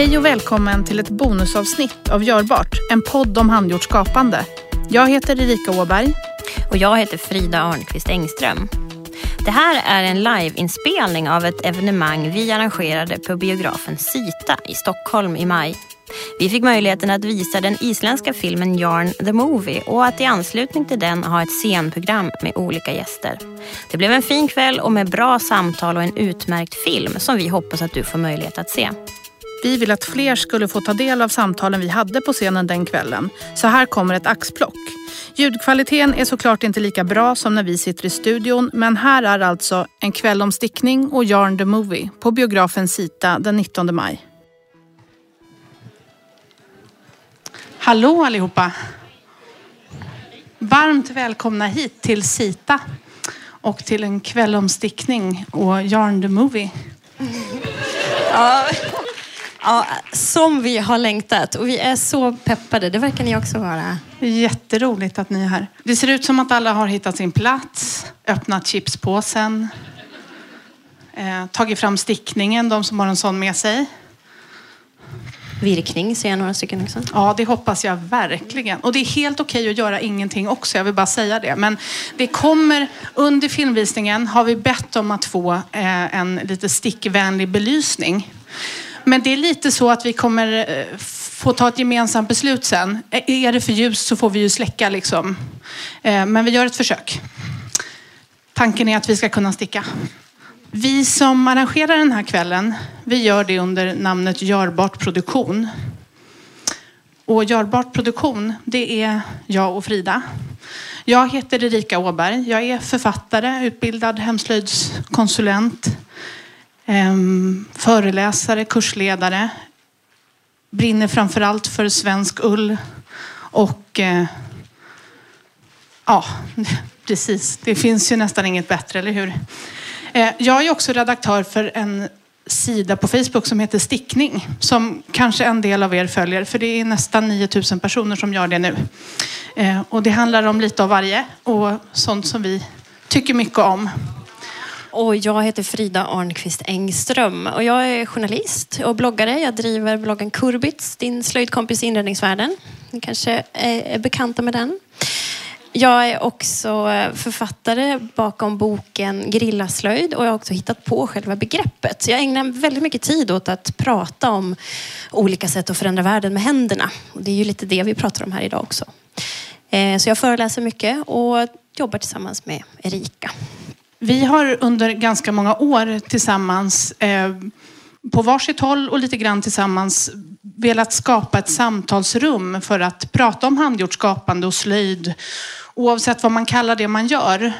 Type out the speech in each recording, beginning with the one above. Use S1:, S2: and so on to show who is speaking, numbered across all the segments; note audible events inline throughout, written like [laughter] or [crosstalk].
S1: Hej och välkommen till ett bonusavsnitt av Görbart, en podd om handgjort skapande. Jag heter Erika Åberg.
S2: Och jag heter Frida Arnqvist Engström. Det här är en liveinspelning av ett evenemang vi arrangerade på biografen Sita i Stockholm i maj. Vi fick möjligheten att visa den isländska filmen Yarn the Movie och att i anslutning till den ha ett scenprogram med olika gäster. Det blev en fin kväll och med bra samtal och en utmärkt film som vi hoppas att du får möjlighet att se.
S1: Vi vill att fler skulle få ta del av samtalen vi hade på scenen den kvällen. Så här kommer ett axplock. Ljudkvaliteten är såklart inte lika bra som när vi sitter i studion men här är alltså En kväll om stickning och Yarn the Movie på biografen Sita den 19 maj. Hallå allihopa! Varmt välkomna hit till Sita och till En kväll om stickning och Yarn the Movie.
S2: Ja. Ja, som vi har längtat och vi är så peppade. Det verkar ni också vara.
S1: Jätteroligt att ni är här. Det ser ut som att alla har hittat sin plats, öppnat chipspåsen, eh, tagit fram stickningen, de som har en sån med sig.
S2: Virkning ser jag några stycken också.
S1: Ja, det hoppas jag verkligen. Och det är helt okej att göra ingenting också, jag vill bara säga det. Men det kommer, under filmvisningen har vi bett om att få eh, en lite stickvänlig belysning. Men det är lite så att vi kommer eh, få ta ett gemensamt beslut sen. Eh, är det för ljust så får vi ju släcka liksom. Eh, men vi gör ett försök. Tanken är att vi ska kunna sticka. Vi som arrangerar den här kvällen, vi gör det under namnet Görbart Produktion. Och Görbart Produktion, det är jag och Frida. Jag heter Erika Åberg. Jag är författare, utbildad hemslöjdskonsulent, Ehm, föreläsare, kursledare. Brinner framför allt för svensk ull och eh, ja, [laughs] precis. Det finns ju nästan inget bättre, eller hur? Eh, jag är också redaktör för en sida på Facebook som heter Stickning. Som kanske en del av er följer, för det är nästan 9000 personer som gör det nu. Eh, och det handlar om lite av varje och sånt som vi tycker mycket om.
S2: Och jag heter Frida Arnqvist Engström och jag är journalist och bloggare. Jag driver bloggen Kurbits, din slöjdkompis i inredningsvärlden. Ni kanske är bekanta med den. Jag är också författare bakom boken Grillaslöjd och jag har också hittat på själva begreppet. Så jag ägnar väldigt mycket tid åt att prata om olika sätt att förändra världen med händerna. Och det är ju lite det vi pratar om här idag också. Eh, så jag föreläser mycket och jobbar tillsammans med Erika.
S1: Vi har under ganska många år tillsammans eh, på varsitt håll och lite grann tillsammans velat skapa ett samtalsrum för att prata om handgjort skapande och slöjd oavsett vad man kallar det man gör.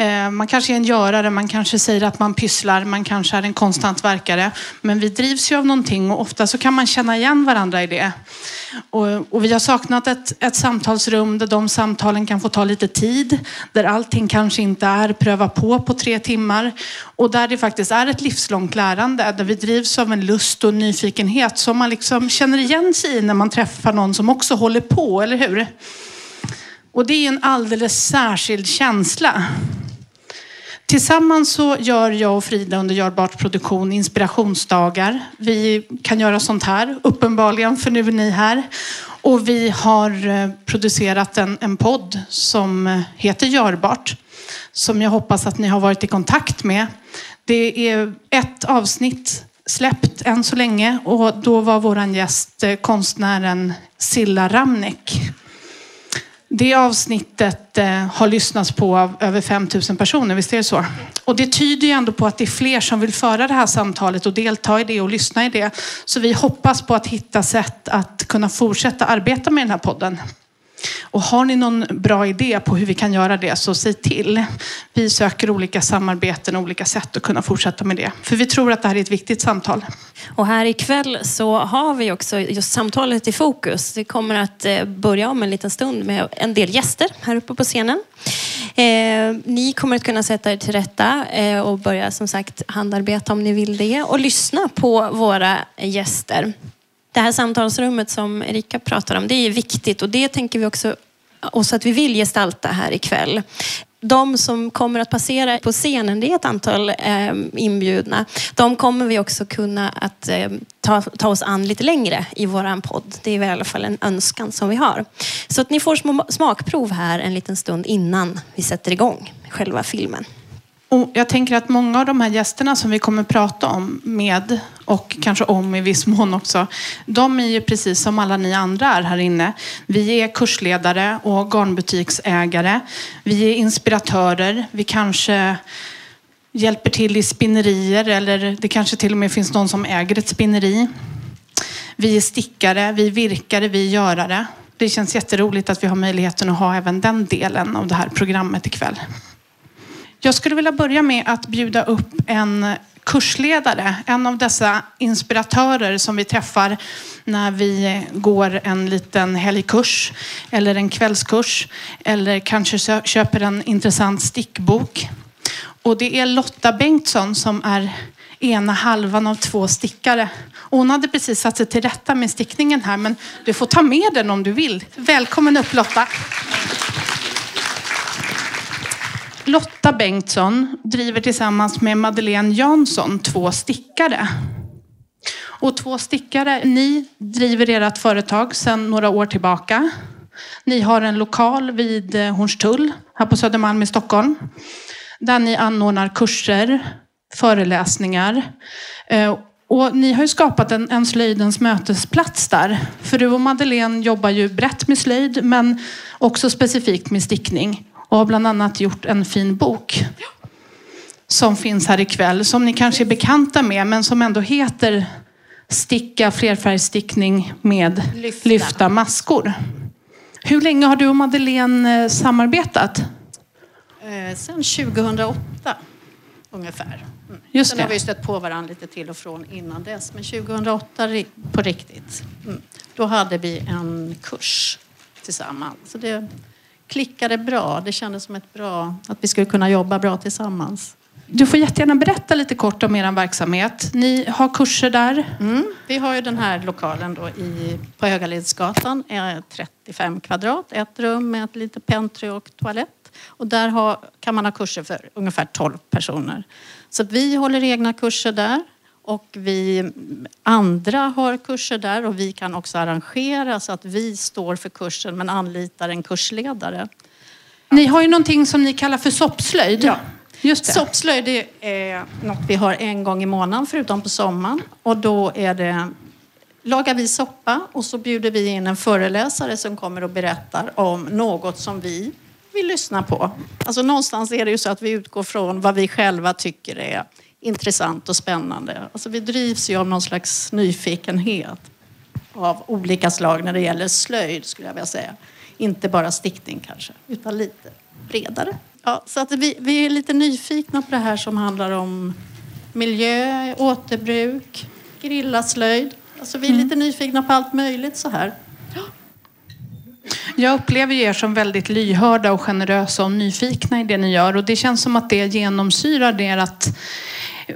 S1: Eh, man kanske är en görare, man kanske säger att man pysslar, man kanske är en konsthantverkare. Men vi drivs ju av någonting och ofta så kan man känna igen varandra i det. Och, och, vi har saknat ett, ett samtalsrum där de samtalen kan få ta lite tid. Där allting kanske inte är pröva på på tre timmar. Och där det faktiskt är ett livslångt lärande. Där vi drivs av en lust och nyfikenhet som man liksom känner igen sig i när man träffar någon som också håller på, eller hur? Och det är en alldeles särskild känsla. Tillsammans så gör jag och Frida under Görbart Produktion inspirationsdagar. Vi kan göra sånt här, uppenbarligen, för nu är ni här. Och vi har eh, producerat en, en podd som eh, heter Görbart. Som jag hoppas att ni har varit i kontakt med. Det är ett avsnitt släppt än så länge och då var vår gäst eh, konstnären Silla Ramnek. Det avsnittet eh, har lyssnats på av över 5000 personer, visst är det så? Och det tyder ju ändå på att det är fler som vill föra det här samtalet och delta i det och lyssna i det. Så vi hoppas på att hitta sätt att kunna fortsätta arbeta med den här podden. Och har ni någon bra idé på hur vi kan göra det så säg till. Vi söker olika samarbeten och olika sätt att kunna fortsätta med det. För vi tror att det här är ett viktigt samtal.
S2: Och här ikväll så har vi också just samtalet i fokus. Det kommer att eh, börja om en liten stund med en del gäster här uppe på scenen. Eh, ni kommer att kunna sätta er till rätta eh, och börja som sagt handarbeta om ni vill det och lyssna på våra gäster det här samtalsrummet som Erika pratar om, det är viktigt och det tänker vi också oss att vi vill gestalta här ikväll. de som kommer att passera på scenen, det är ett antal eh, inbjudna, de kommer vi också kunna att eh, ta, ta oss an lite längre i våran podd. Det är i alla fall en önskan som vi har. Så att ni får små smakprov här en liten stund innan vi sätter igång själva filmen.
S1: Och jag tänker att många av de här gästerna som vi kommer prata om med och kanske om i viss mån också. De är ju precis som alla ni andra är här inne. Vi är kursledare och garnbutiksägare. Vi är inspiratörer. Vi kanske hjälper till i spinnerier eller det kanske till och med finns någon som äger ett spinneri. Vi är stickare, vi är virkare, vi är görare. Det känns jätteroligt att vi har möjligheten att ha även den delen av det här programmet ikväll. Jag skulle vilja börja med att bjuda upp en kursledare, en av dessa inspiratörer som vi träffar när vi går en liten helgkurs eller en kvällskurs eller kanske köper en intressant stickbok. Och det är Lotta Bengtsson som är ena halvan av två stickare. hon hade precis satt sig till rätta med stickningen här men du får ta med den om du vill. Välkommen upp Lotta! Lotta Bengtsson driver tillsammans med Madeleine Jansson två stickare. Och två stickare, ni driver ert företag sedan några år tillbaka. Ni har en lokal vid eh, Hornstull här på Södermalm i Stockholm. Där ni anordnar kurser, föreläsningar. Eh, och ni har ju skapat en, en slöjdens mötesplats där. För du och Madeleine jobbar ju brett med slöjd men också specifikt med stickning och har bland annat gjort en fin bok som finns här ikväll som ni kanske är bekanta med men som ändå heter Sticka flerfärgstickning med lyfta, lyfta maskor. Hur länge har du och Madeleine eh, samarbetat?
S3: Eh, sen 2008 ungefär. Mm. Just Sen det. har vi stött på varandra lite till och från innan dess. Men 2008 på riktigt. Mm. Då hade vi en kurs tillsammans. Så det klickade bra. Det kändes som ett bra, att vi skulle kunna jobba bra tillsammans.
S1: Du får jättegärna berätta lite kort om er verksamhet. Ni har kurser där.
S3: Mm. Vi har ju den här lokalen då i, på Högaledsgatan, 35 kvadrat, ett rum med ett litet pentry och toalett. Och där har, kan man ha kurser för ungefär 12 personer. Så vi håller egna kurser där. Och vi andra har kurser där och vi kan också arrangera så att vi står för kursen men anlitar en kursledare.
S1: Ni har ju någonting som ni kallar för soppslöjd.
S3: Ja. Just det. Soppslöjd är något vi har en gång i månaden förutom på sommaren. Och då är det, lagar vi soppa och så bjuder vi in en föreläsare som kommer och berättar om något som vi vill lyssna på. Alltså någonstans är det ju så att vi utgår från vad vi själva tycker är intressant och spännande. Alltså vi drivs ju av någon slags nyfikenhet av olika slag när det gäller slöjd skulle jag vilja säga. Inte bara stickning kanske, utan lite bredare. Ja, så att vi, vi är lite nyfikna på det här som handlar om miljö, återbruk, grillaslöjd. Alltså vi är lite mm. nyfikna på allt möjligt så här.
S1: Jag upplever er som väldigt lyhörda och generösa och nyfikna i det ni gör och det känns som att det genomsyrar ert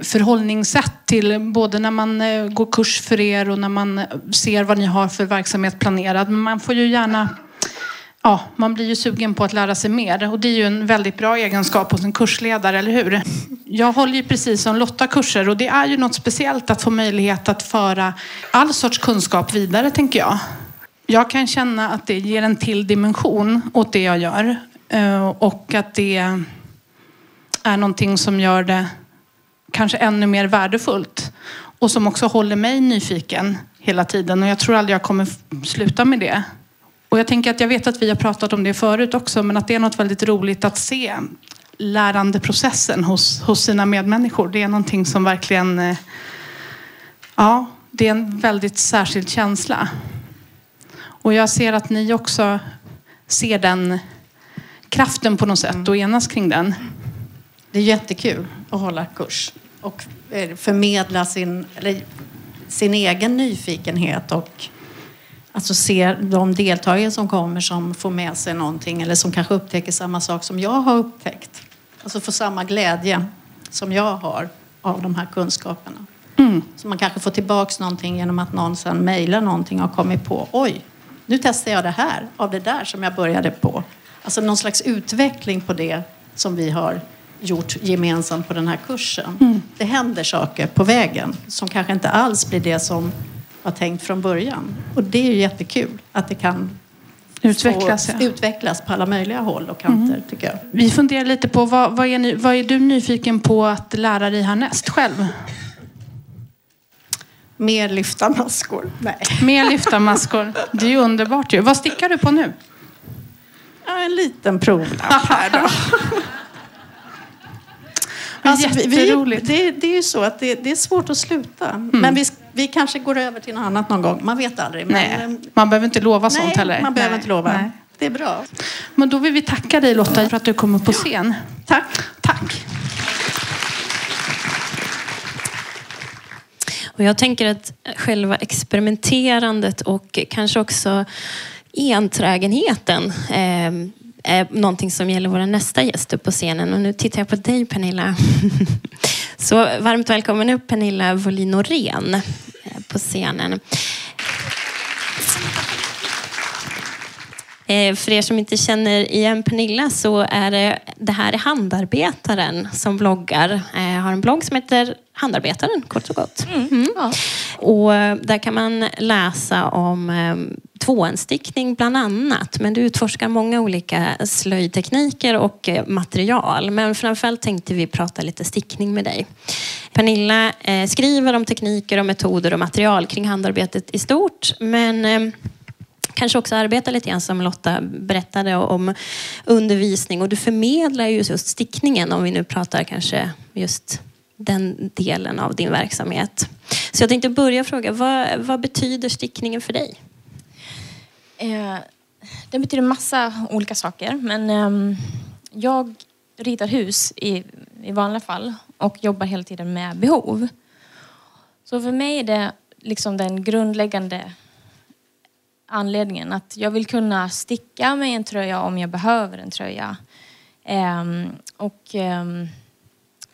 S1: förhållningssätt till både när man eh, går kurs för er och när man eh, ser vad ni har för verksamhet planerad. Men man får ju gärna Ja, man blir ju sugen på att lära sig mer och det är ju en väldigt bra egenskap hos en kursledare, eller hur? Jag håller ju precis som Lotta kurser och det är ju något speciellt att få möjlighet att föra all sorts kunskap vidare, tänker jag. Jag kan känna att det ger en till dimension åt det jag gör eh, och att det är någonting som gör det kanske ännu mer värdefullt och som också håller mig nyfiken hela tiden och jag tror aldrig jag kommer sluta med det. Och jag tänker att jag vet att vi har pratat om det förut också men att det är något väldigt roligt att se lärandeprocessen hos, hos sina medmänniskor. Det är någonting som verkligen, eh, ja, det är en väldigt särskild känsla. Och jag ser att ni också ser den kraften på något sätt och enas kring den.
S3: Det är jättekul att hålla kurs och eh, förmedla sin, eller, sin egen nyfikenhet och alltså se de deltagare som kommer som får med sig någonting eller som kanske upptäcker samma sak som jag har upptäckt. Alltså få samma glädje som jag har av de här kunskaperna. Mm. Så man kanske får tillbaks någonting genom att någon sen mejlar någonting och kommit på oj, nu testar jag det här av det där som jag började på. Alltså någon slags utveckling på det som vi har gjort gemensamt på den här kursen. Det händer saker på vägen som kanske inte alls blir det som var tänkt från början. Och det är ju jättekul att det kan
S1: Utvecklas, ja.
S3: utvecklas på alla möjliga håll och kanter, tycker jag.
S1: Vi funderar lite på vad, vad, är ni, vad är du nyfiken på att lära dig härnäst själv?
S3: Mer lyfta maskor. Nej.
S1: Mer lyftarmaskor. Det är ju underbart ju. Vad stickar du på nu?
S3: Ja, en liten provlapp här då. [laughs] Alltså, vi, det, det är ju så att det, det är svårt att sluta. Men vi, vi kanske går över till något annat någon gång. Man vet aldrig. Men,
S1: Nej,
S3: eh,
S1: man behöver inte lova
S3: nej,
S1: sånt heller.
S3: man behöver
S1: Nej,
S3: inte lova.
S1: nej.
S3: Det är bra.
S1: Men då vill vi tacka dig Lotta för att du kommer på scen.
S3: Tack.
S1: Tack.
S2: Och jag tänker att själva experimenterandet och kanske också enträgenheten eh, eh, någonting som gäller vår nästa gäst upp på scenen. Och nu tittar jag på dig Pernilla. [laughs] Så varmt välkommen upp Pernilla Wollin Norén eh, på scenen. För er som inte känner igen Pernilla så är det, det här är Handarbetaren som bloggar. Eh, Har en blogg som heter Handarbetaren, kort och gott. Mm. Och eh, där kan man läsa om eh, tvåenstickning bland annat. Men du utforskar många olika slöjdtekniker och eh, material. Men framförallt tänkte vi prata lite stickning med dig. Pernilla eh, skriver om tekniker och metoder och material kring handarbetet i stort. Men eh, kanske också arbeta lite grann som Lotta berättade om undervisning och du förmedlar ju just stickningen om vi nu pratar kanske just den delen av din verksamhet. Så jag tänkte börja fråga, vad, vad betyder stickningen för dig?
S4: Eh, det betyder massa olika saker. Men eh, jag ritar hus i, i vanliga fall och jobbar hela tiden med behov. Så för mig är det liksom den grundläggande anledningen att jag vill kunna sticka mig en tröja om jag behöver en tröja. Ehm, och ehm,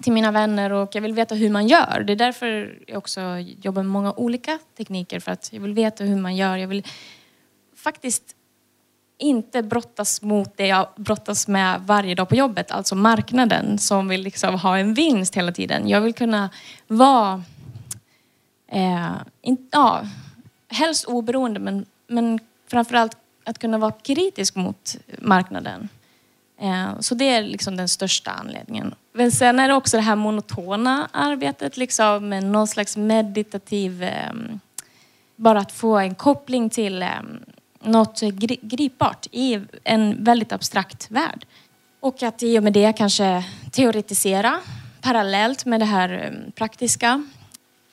S4: till mina vänner och jag vill veta hur man gör. Det är därför jag också jobbar med många olika tekniker för att jag vill veta hur man gör. Jag vill faktiskt inte brottas mot det jag brottas med varje dag på jobbet, alltså marknaden som vill liksom ha en vinst hela tiden. Jag vill kunna vara, eh, in, ja, helst oberoende men, men framförallt att kunna vara kritisk mot marknaden. Eh, så det är liksom den största anledningen. Men sen är det också det här monotona arbetet liksom med någon slags meditativ eh, bara att få en koppling till eh, något gripbart i en väldigt abstrakt värld. Och att i och med det kanske teoretisera parallellt med det här praktiska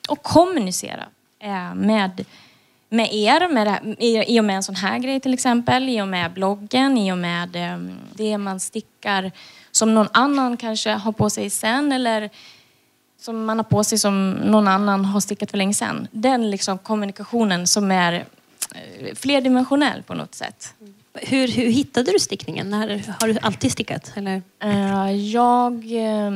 S4: och kommunicera med, med er, med här, i, och med en sån här grej till exempel, i och med bloggen, i och med eh, det man stickar som någon annan kanske har på sig sen eller som man har på sig som någon annan har stickat för länge sedan. Den liksom kommunikationen som är eh, flerdimensionell på något sätt.
S2: Hur, hur hittade du stickningen? När, har du alltid stickat? Eller?
S4: Eh, Jag eh,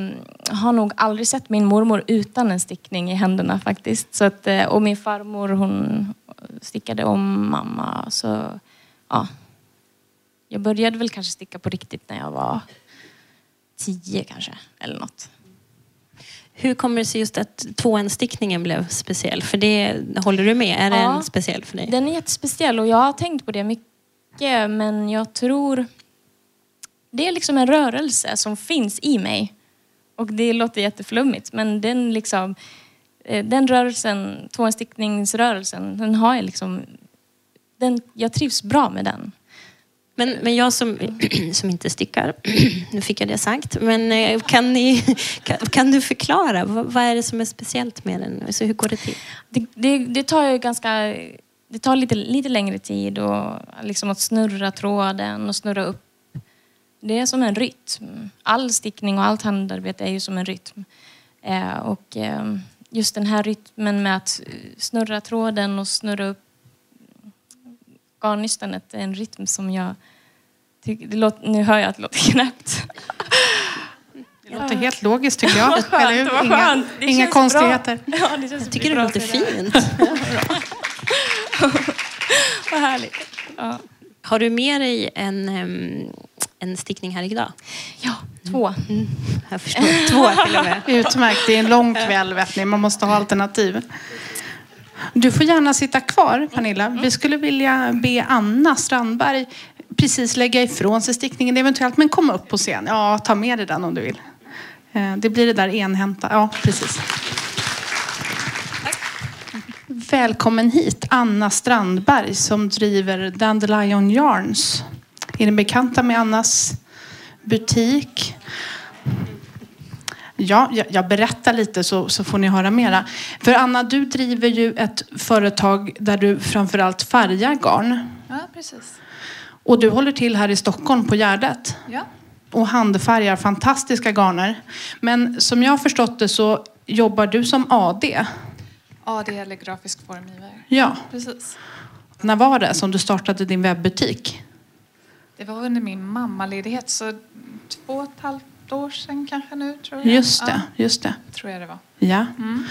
S4: har nog aldrig sett min mormor utan en stickning i händerna faktiskt. Så att, eh, och min farmor hon stickade om mamma. Så, ja. Jag började väl kanske sticka på riktigt när jag var tio kanske, eller något.
S2: Hur kommer det sig just att tvåenstickningen blev speciell? För det håller du med? Är
S4: Ja.
S2: den speciell för dig?
S4: Den är jättespeciell och jag har tänkt på det mycket men jag tror det är liksom en rörelse som finns i mig. Och det låter jätteflummigt men den liksom den rörelsen, tvåenstickningsrörelsen, den har jag liksom den, jag trivs bra med den.
S2: Men, men jag som, [clears throat] som inte stickar, [clears throat] nu fick jag det sagt, men eh, kan, ni, [laughs] kan, kan du förklara? Vad, vad är det som är speciellt med den? Alltså, hur går det till?
S4: Det, det, det tar ju ganska det tar lite, lite längre tid och liksom att snurra tråden och snurra upp. Det är som en rytm. All stickning och allt handarbete är ju som en rytm. Eh, och eh, just den här rytmen med att snurra tråden och snurra upp garnnystanet är en rytm som jag tycker, låter, nu hör jag att det låter [laughs] knäppt.
S1: Det låter helt logiskt tycker jag. [laughs]
S4: Skönt,
S1: Eller Inga, inga konstigheter. [laughs]
S4: Ja,
S2: Jag tycker det låter fint.
S4: Vad härligt. Ja.
S2: Har du med dig en, en stickning här idag?
S4: Ja, Två.
S2: Jag förstår. Två till och med. [laughs]
S1: Utmärkt. Det är en lång kväll, vet ni. Man måste ha alternativ. Du får gärna sitta kvar, Pernilla. Vi skulle vilja be Anna Strandberg precis lägga ifrån sig stickningen eventuellt, men komma upp på scen. Ja, ta med dig den om du vill. Eh, Det blir det där enhänta. Ja, precis. Välkommen hit, Anna Strandberg som driver Dandelion Yarns. Är ni bekanta med Annas butik? Ja, jag, jag berättar lite så, så får ni höra mera. För Anna, du driver ju ett företag där du framförallt färgar garn.
S5: Ja, precis.
S1: Och du håller till här i Stockholm på Gärdet
S5: Ja.
S1: och handfärgar fantastiska garner. Men som jag har förstått det så jobbar du som AD.
S5: AD eller grafisk formgivare.
S1: Ja.
S5: Precis.
S1: När var det som du startade din webbutik?
S5: Det var under min mammaledighet, så två och ett halvt år sedan kanske nu, tror jag.
S1: Just det, just det.
S5: Ja, tror jag det var.
S1: Ja.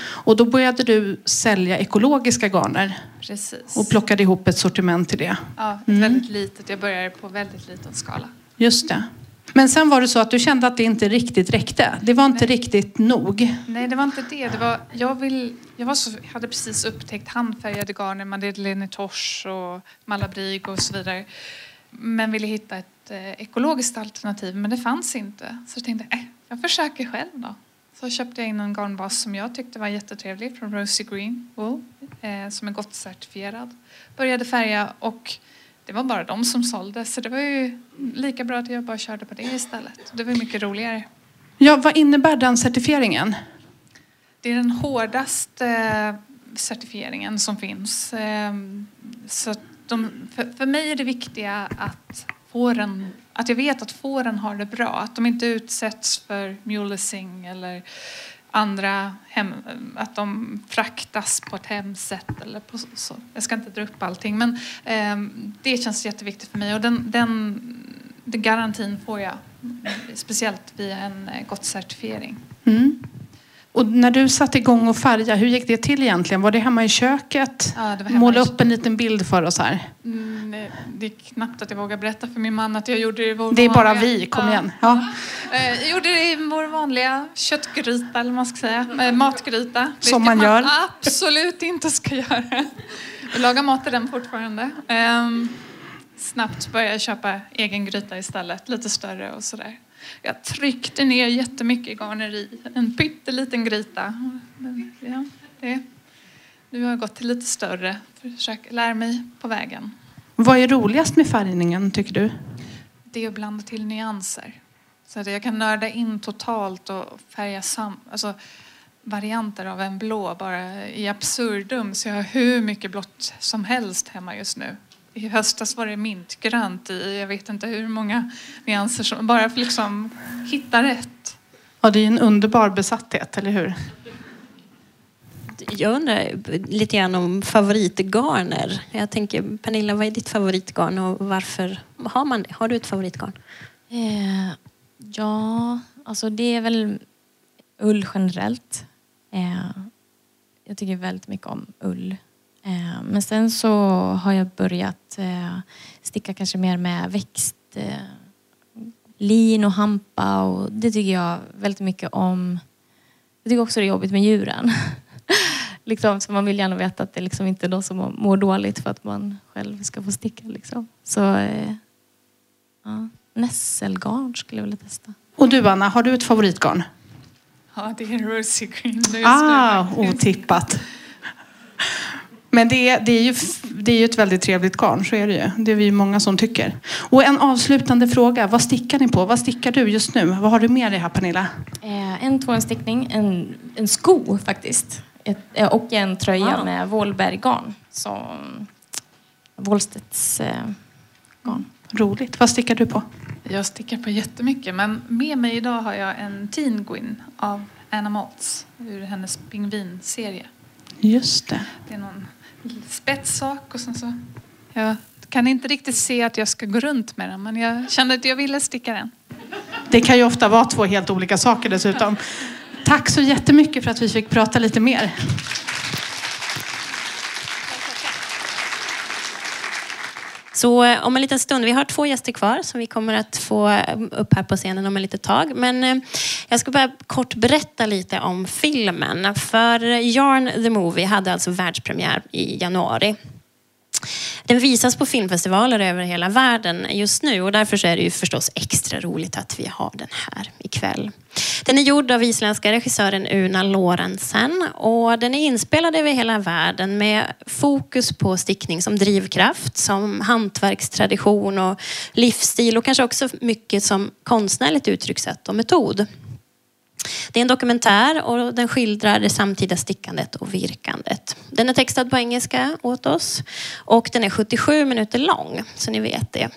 S1: Och då började du sälja ekologiska garner
S5: Precis.
S1: och plockade ihop ett sortiment till det.
S5: Ja, ett väldigt litet. Jag började på väldigt liten skala.
S1: Just det. Men sen var det så att du kände att det inte riktigt räckte. Det var inte riktigt nog.
S5: Nej, det var inte det. det var, jag, vill, jag var så, hade precis upptäckt handfärgade garner, Madeleine Tosh och Malabrig och så vidare. Men ville hitta ett eh, ekologiskt alternativ, men det fanns inte. Så jag tänkte, eh, jag försöker själv då. Så köpte jag in en garnbas som jag tyckte var jättetrevlig från Rosie Green Wool, eh, som är gott certifierad. Började färga och det var bara de som sålde, så det var ju lika bra att jag bara körde på det istället. Det var mycket roligare.
S1: Ja, vad innebär den certifieringen?
S5: Det är den hårdaste eh, certifieringen som finns. Ehm, Så de, för, för mig är det viktiga att fåren, att jag vet att fåren har det bra. Att de inte utsätts för mulesing eller andra hem, att de fraktas på ett hemskt sätt. Eller på, så. Jag ska inte dra upp allting men eh, det känns jätteviktigt för mig och den, den, den garantin får jag speciellt via en eh, gott certifiering.
S1: Mm. Och när du satte igång och färga, hur gick det till egentligen? Var det hemma i köket?
S5: Ja, hemma
S1: Måla
S5: i-
S1: upp en liten bild för oss här.
S5: Mm, det- är knappt att jag vågar berätta för min man att jag gjorde det i vår
S1: Det är bara
S5: vanliga-
S1: vi, kom
S5: Ja.
S1: igen. Ja.
S5: Eh, Jag gjorde det i vår vanliga köttgryta, eller vad man ska säga. Eh, Matgryta.
S1: Som man gör.
S5: absolut inte ska göra. Jag lagar mat i den fortfarande. Ehm, Snabbt började jag köpa egen gryta istället, lite större och sådär. Jag tryckte ner jättemycket garneri, en pytteliten gryta. Men, Ja, det, nu har jag gått till lite större, försöker lära mig på vägen.
S1: Vad är roligast med färgningen, tycker du?
S5: det är att blanda till nyanser. Så att jag kan nörda in totalt och färga sam, alltså varianter av en blå bara i absurdum. Så jag har hur mycket blått som helst hemma just nu. I höstas var det mintgrönt i jag vet inte hur många nyanser. Som, bara för liksom hitta rätt.
S1: Ja, det är en underbar besatthet, eller hur?
S2: Jag undrar lite grann om favoritgarner. Jag tänker, Pernilla, vad är ditt favoritgarn och varför har man det? Har du ett favoritgarn?
S4: Eh, ja, alltså det är väl ull generellt. Eh, jag tycker väldigt mycket om ull. Eh, men sen så har jag börjat eh, sticka kanske mer med växt, eh, lin och hampa och det tycker jag väldigt mycket om. Jag tycker också det är jobbigt med djuren. [laughs] liksom, så man vill gärna veta att det liksom inte är de som mår dåligt för att man själv ska få sticka. Liksom. Så ja, nässelgarn skulle jag vilja testa.
S1: Och du, Anna, har du ett favoritgarn?
S5: Ja, det är en Rosie Green
S1: Ah, otippat. Men det är, det, är ju, det är ju ett väldigt trevligt garn, så är det ju. Det är vi många som tycker. Och en avslutande fråga. Vad stickar ni på? Vad stickar du just nu? Vad har du med dig här, Pernilla?
S4: Eh, en tvåhandsstickning, en, en sko faktiskt. Ett, eh, och en tröja
S2: Ah.
S4: med Vålberggarn. Som Wåhlstedts eh, garn.
S1: Roligt. Vad stickar du på?
S5: Jag stickar på jättemycket, men med mig idag har jag en Teen Gwyn av Anna Maltz ur hennes pingvinserie.
S1: Just det.
S5: Det är någon spetssak och sen så... Jag kan inte riktigt se att jag ska gå runt med den, men jag kände att jag ville sticka den.
S1: Det kan ju ofta vara två helt olika saker dessutom. Tack så jättemycket för att vi fick prata lite mer.
S2: Så eh, om en liten stund, vi har två gäster kvar som vi kommer att få eh, upp här på scenen om en litet tag. Men eh, jag ska bara kort berätta lite om filmen. För Yarn the Movie hade alltså världspremiär i januari. Den visas på filmfestivaler över hela världen just nu och därför är det ju förstås extra roligt att vi har den här ikväll. Den är gjord av isländska regissören Una Lorentzen och den är inspelad över hela världen med fokus på stickning som drivkraft, som hantverkstradition och livsstil och kanske också mycket som konstnärligt uttryckssätt och metod. Det är en dokumentär och den skildrar det samtida stickandet och virkandet. Den är textad på engelska åt oss och den är 77 minuter lång, så ni vet det.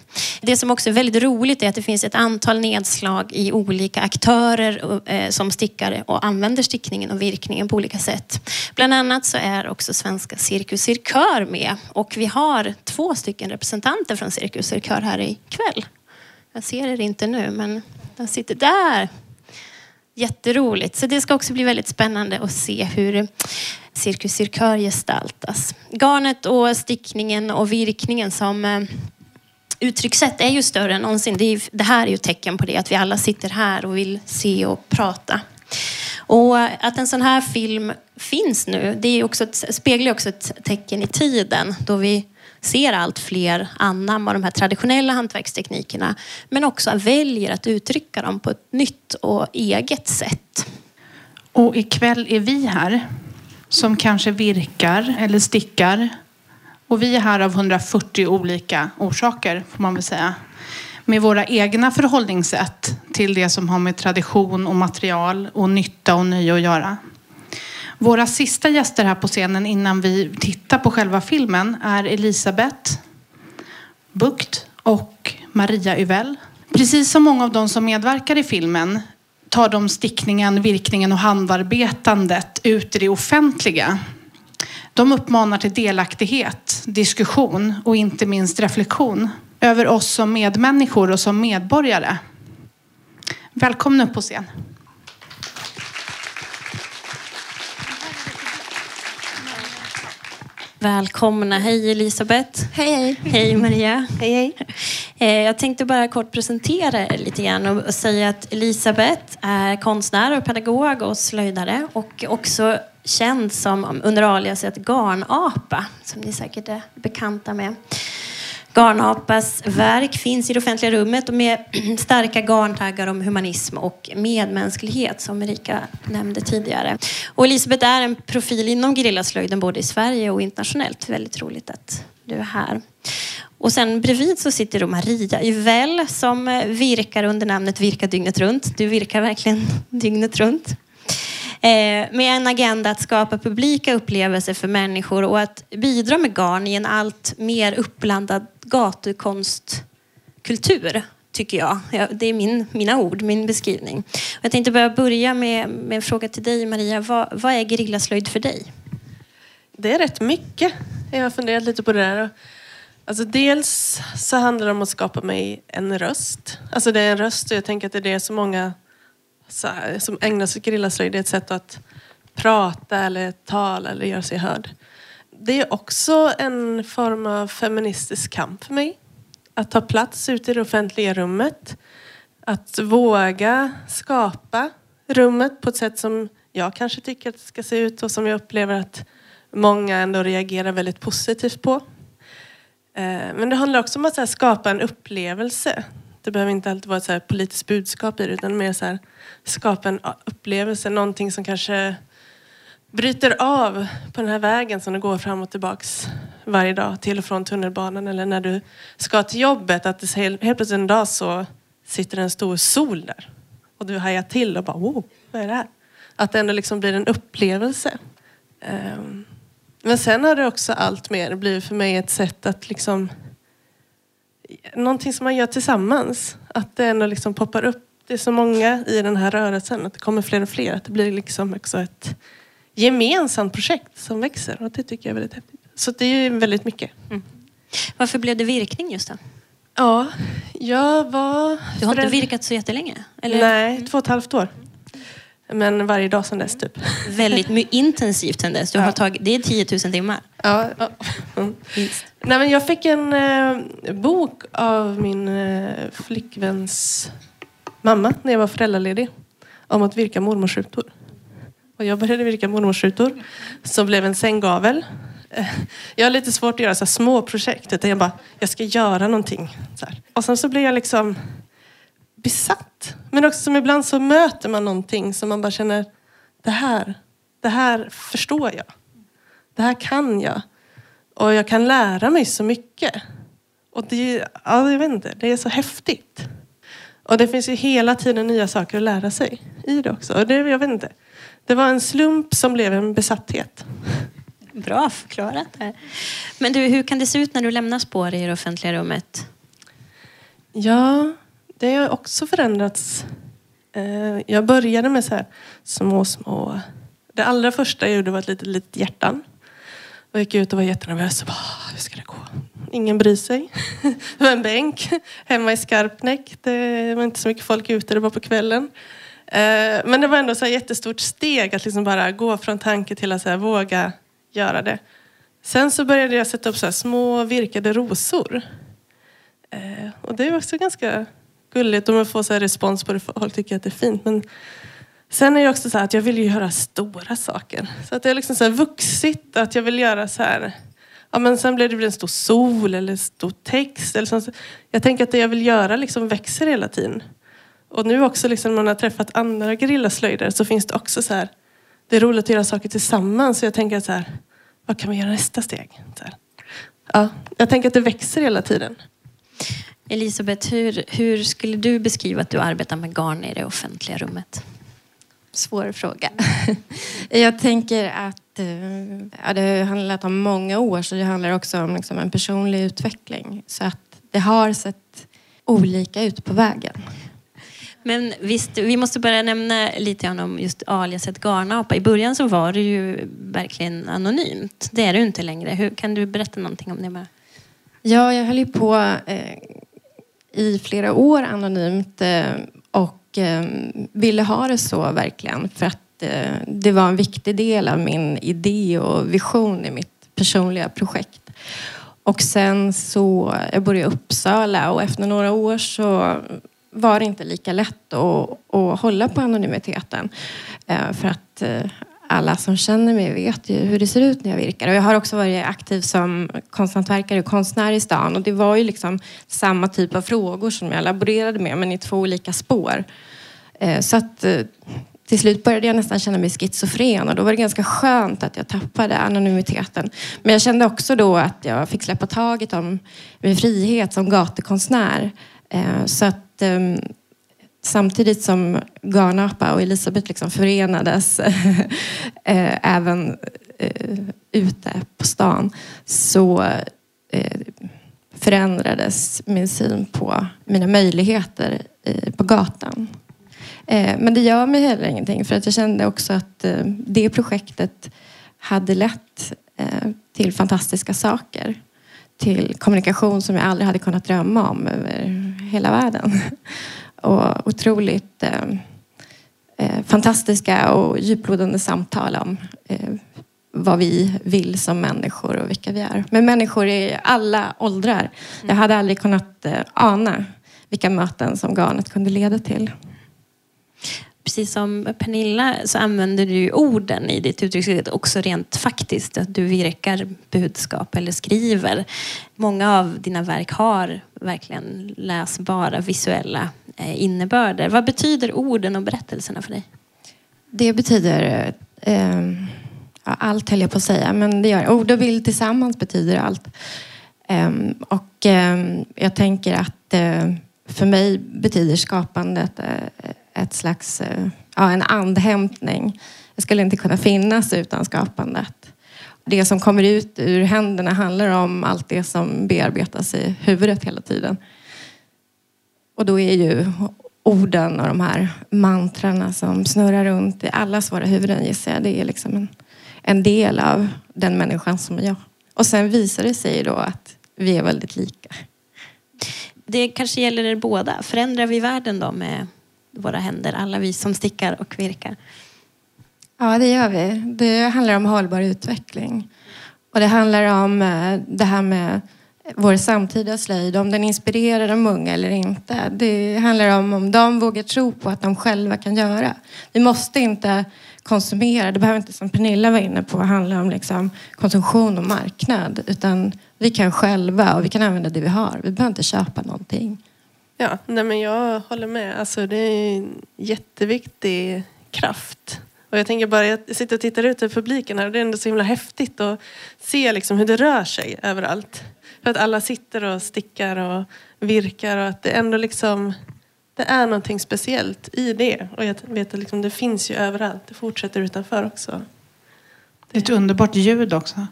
S2: Det som också är väldigt roligt är att det finns ett antal nedslag i olika aktörer eh, som stickar och använder stickningen och virkningen på olika sätt. Bland annat så är också svenska Cirkus Cirkör med och vi har två stycken representanter från Cirkus Cirkör här ikväll. Jag ser er inte nu, men den sitter där. Jätteroligt. Så det ska också bli väldigt spännande att se hur Cirkus Cirkör gestaltas. Garnet och stickningen och virkningen som eh, uttryckssätt är ju större än någonsin. Det, är, det här är ju tecken på det, att vi alla sitter här och vill se och prata. Och att en sån här film finns nu, det är också ett, speglar också ett tecken i tiden då vi ser allt fler anamma de här traditionella hantverksteknikerna men också väljer att uttrycka dem på ett nytt och eget sätt.
S1: Och ikväll är vi här som kanske virkar eller stickar. Och vi är här av 140 olika orsaker får man väl säga. Med våra egna förhållningssätt till det som har med tradition och material och nytta och nöje att göra. Våra sista gäster här på scenen innan vi tittar på själva filmen är Elisabeth Bukt och Maria Uvell. Precis som många av de som medverkar i filmen tar de stickningen, virkningen och handarbetandet ut i det offentliga. De uppmanar till delaktighet, diskussion och inte minst reflektion över oss som medmänniskor och som medborgare. Välkomna upp på scen.
S2: Välkomna. Hej Elisabeth.
S6: Hej, hej.
S2: Hej Maria.
S6: Hej, hej. [laughs]
S2: Eh, jag tänkte bara kort presentera er lite grann och säga att Elisabeth är konstnär och pedagog och slöjdare och också känd som under aliaset Garnapa, som ni säkert är bekanta med. Garnapas verk finns i det offentliga rummet och med [clears throat] starka garntaggar om humanism och medmänsklighet som Erika nämnde tidigare. Och Elisabeth är en profil inom gerillaslöjden både i Sverige och internationellt. Väldigt roligt att du är här. Och sen bredvid så sitter då Maria Yvell som eh, virkar under namnet Virka dygnet runt. Du virkar verkligen [laughs] dygnet runt. Eh, med en agenda att skapa publika upplevelser för människor och att bidra med garn i en allt mer uppblandad gatukonstkultur tycker jag. Det är min, mina ord, min beskrivning. Jag tänkte börja börja med, med en fråga till dig Maria. Vad, vad är gerillaslöjd för dig?
S6: Det är rätt mycket. Jag har funderat lite på det där. Alltså dels så handlar det om att skapa mig en röst. Alltså det är en röst och jag tänker att det är det som många här, som ägnar sig åt gerillaslöjd. Det är ett sätt att prata eller tala eller göra sig hörd. Det är också en form av feministisk kamp för mig. Att ta plats ute i det offentliga rummet. Att våga skapa rummet på ett sätt som jag kanske tycker att det ska se ut och som jag upplever att många ändå reagerar väldigt positivt på. Eh, men det handlar också om att skapa en upplevelse. Det behöver inte alltid vara ett politiskt budskap i det utan mer så här, skapa en upplevelse, någonting som kanske bryter av på den här vägen som du går fram och tillbaks varje dag till och från tunnelbanan eller när du ska till jobbet. Att det helt plötsligt en dag så sitter en stor sol där och du hajar till och bara wow, vad är det här? Att det ändå liksom blir en upplevelse. Ehm, men sen har det också allt mer blivit för mig ett sätt att liksom någonting som man gör tillsammans. Att det ändå liksom poppar upp det är så många i den här rörelsen, att det kommer fler och fler. Att det blir liksom också ett gemensamt projekt som växer och det tycker jag är väldigt häftigt. Så det är ju väldigt mycket. Mm.
S2: Varför blev det virkning just då?
S6: Ja, jag var...
S2: Du har inte virkat så jättelänge?
S6: Eller? Nej, två och ett halvt år. Men varje dag sedan dess typ.
S2: Väldigt intensivt sedan dess. Du har tagit, det är 10 000 timmar.
S6: Ja, ja. Mm. Nej, men jag fick en eh, bok av min eh, flickväns mamma när jag var föräldraledig om att virka mormorsrutor. Och jag började virka mormorsrutor som blev en sänggavel. Eh, Jag har lite svårt att göra så små projekt. Utan jag bara, jag ska göra någonting. Och sen så blev jag liksom besatt. Men också som ibland så möter man någonting som man bara känner, det här, det här förstår jag. Det här kan jag. Och jag kan lära mig så mycket. Och det, ja, jag vet inte, det är så häftigt. Och det finns ju hela tiden nya saker att lära sig i det också. Och det, jag vet inte. Det var en slump som blev en besatthet.
S2: Bra förklarat där. Men du, hur kan det se ut när du lämnar spår i det offentliga rummet?
S6: Ja, det har också förändrats. Eh, jag började med så här små, små... Det allra första jag gjorde var ett litet, litet hjärtan. Och gick ut och var jättenervös. Och bara, ah, hur ska det gå? Ingen bryr sig. [laughs] Det var en bänk hemma i Skarpnäck. Det var inte så mycket folk ute, det var på kvällen. Eh, men det var ändå ett jättestort steg att liksom bara gå från tanke till att så här våga göra det. Sen så började jag sätta upp så här små virkade rosor. Eh, och det är också ganska gulligt om man får så här respons på det. Folk tycker att det är fint. Men sen är det också så här att jag vill ju göra stora saker. Så att det är liksom så här vuxit. Att jag vill göra så här. Ja, men sen blir det en stor sol eller en stor text. Eller så. Jag tänker att det jag vill göra liksom växer hela tiden. Och nu också liksom när man har träffat andra gerillaslöjdare så finns det också så här. Det är roligt att göra saker tillsammans. Så jag tänker så här. Vad kan vi göra nästa steg? Så här. Ja, jag tänker att det växer hela tiden.
S2: Elisabeth, hur, hur skulle du beskriva att du arbetar med garn i det offentliga rummet?
S7: Svår fråga. [laughs] Jag tänker att eh, ja, det har handlat om många år så det handlar också om liksom en personlig utveckling. Så att det har sett olika ut på vägen.
S2: Men visst, vi måste börja nämna lite grann om just aliaset Garnapa. I början så var det ju verkligen anonymt. Det är du inte längre. Hur, kan du berätta någonting om det? Bara?
S7: Ja, jag höll ju på eh, i flera år anonymt eh, och eh, ville ha det så verkligen för att eh, det var en viktig del av min idé och vision i mitt personliga projekt. Och sen så, jag började i Uppsala och efter några år så var det inte lika lätt att, att hålla på anonymiteten. För att alla som känner mig vet ju hur det ser ut när jag virkar. Och jag har också varit aktiv som konsthantverkare och konstnär i stan. Och det var ju liksom samma typ av frågor som jag laborerade med, men i två olika spår. Eh, så att eh, till slut började jag nästan känna mig schizofren och då var det ganska skönt att jag tappade anonymiteten. Men jag kände också då att jag fick släppa taget om min frihet som gatukonstnär. Eh, så att ehm, samtidigt som Garnapa och Elisabeth liksom förenades [laughs] eh, även eh, ute på stan så eh, förändrades min syn på mina möjligheter eh, på gatan. Men det gör mig heller ingenting för att jag kände också att det projektet hade lett till fantastiska saker. Till kommunikation som jag aldrig hade kunnat drömma om över hela världen. [laughs] Och otroligt eh, eh, fantastiska och djuplodande samtal om eh, vad vi vill som människor och vilka vi är. Men människor i alla åldrar. Jag hade aldrig kunnat eh, ana vilka möten som garnet kunde leda till.
S2: Precis som Pernilla så använder du ju orden i ditt uttryckssätt också rent faktiskt. Att du virkar budskap eller skriver. Många av dina verk har verkligen läsbara visuella eh, innebörder. Vad betyder orden och berättelserna för dig?
S7: Det betyder eh, allt höll jag på att säga, men det gör ord och bild tillsammans betyder allt. Eh, och eh, jag tänker att eh, för mig betyder skapandet eh, ett slags, eh, ja, en andhämtning. Jag skulle inte kunna finnas utan skapandet. Det som kommer ut ur händerna handlar om allt det som bearbetas i huvudet hela tiden. Och då är ju orden och de här mantrarna som snurrar runt i allas våra huvuden gissar jag. Det är liksom en, en del av den människan som är jag. Och sen visar det sig då att vi är väldigt lika.
S2: Det kanske gäller er båda. Förändrar vi världen då med våra händer? Alla vi som stickar och virkar.
S7: Ja, det gör vi. Det handlar om hållbar utveckling. Och det handlar om eh, det här med vår samtida slöjd, om den inspirerar de unga eller inte. Det handlar om om de vågar tro på att de själva kan göra. Vi måste inte konsumera, det behöver inte som Pernilla var inne på handla om liksom konsumtion och marknad. Utan vi kan själva och vi kan använda det vi har. Vi behöver inte köpa någonting.
S6: Ja, nej men jag håller med. Alltså, det är en jätteviktig kraft. Och jag tänker bara, jag sitter och tittar ut över publiken här och det är ändå så himla häftigt att se liksom hur det rör sig överallt. För att alla sitter och stickar och virkar och att det ändå liksom det är någonting speciellt i det. Och jag vet att liksom, det finns ju överallt. Det fortsätter utanför också.
S1: Det är ett underbart ljud också.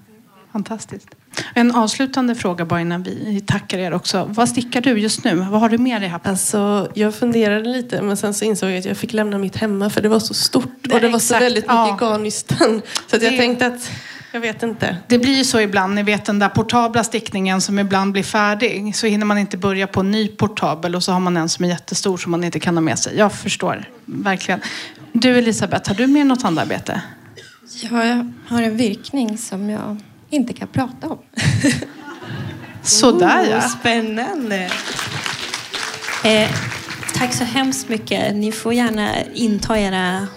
S1: Fantastiskt. En avslutande fråga bara innan vi tackar er också. Vad stickar du just nu? Vad har du med dig här?
S6: Alltså, jag funderade lite men sen så insåg jag att jag fick lämna mitt hemma för det var så stort
S1: Nej,
S6: och det var
S1: exakt.
S6: så väldigt
S1: Ja.
S6: mycket garnnystan. Så att jag
S1: Det-
S6: tänkte att, jag vet inte.
S1: Det blir ju så ibland, ni vet den där portabla stickningen som ibland blir färdig. Så hinner man inte börja på en ny portabel och så har man en som är jättestor som man inte kan ha med sig. Jag förstår, verkligen. Du Elisabeth, har du med något handarbete?
S7: Ja, jag har en virkning som jag inte kan prata om. [laughs]
S1: Sådär ja.
S2: Oh, spännande. Eh, tack så hemskt mycket. Ni får gärna inta era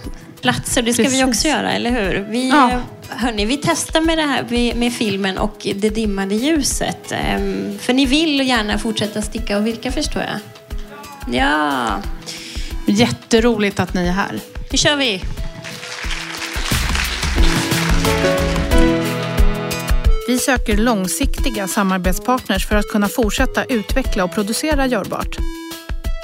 S2: platser. Det ska vi
S1: Precis.
S2: också göra, eller hur? Vi,
S1: Ja.
S2: hörni, vi testar med det här med filmen och det dimmande ljuset. Ehm, för ni vill gärna fortsätta sticka och virka, förstår jag. Ja,
S1: Jätteroligt att ni är här.
S2: nu kör vi!
S1: Vi söker långsiktiga samarbetspartners för att kunna fortsätta utveckla och producera Görbart.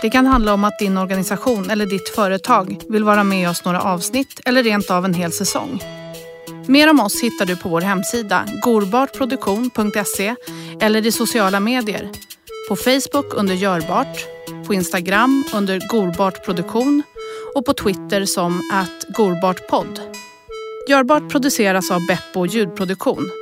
S1: Det kan handla om att din organisation eller ditt företag vill vara med oss några avsnitt eller rent av en hel säsong. Mer om oss hittar du på vår hemsida gorbartproduktion.se eller i sociala medier. På Facebook under Görbart, på Instagram under gorbartproduktion och på Twitter som att gorbartpodd. Görbart produceras av Beppo ljudproduktion.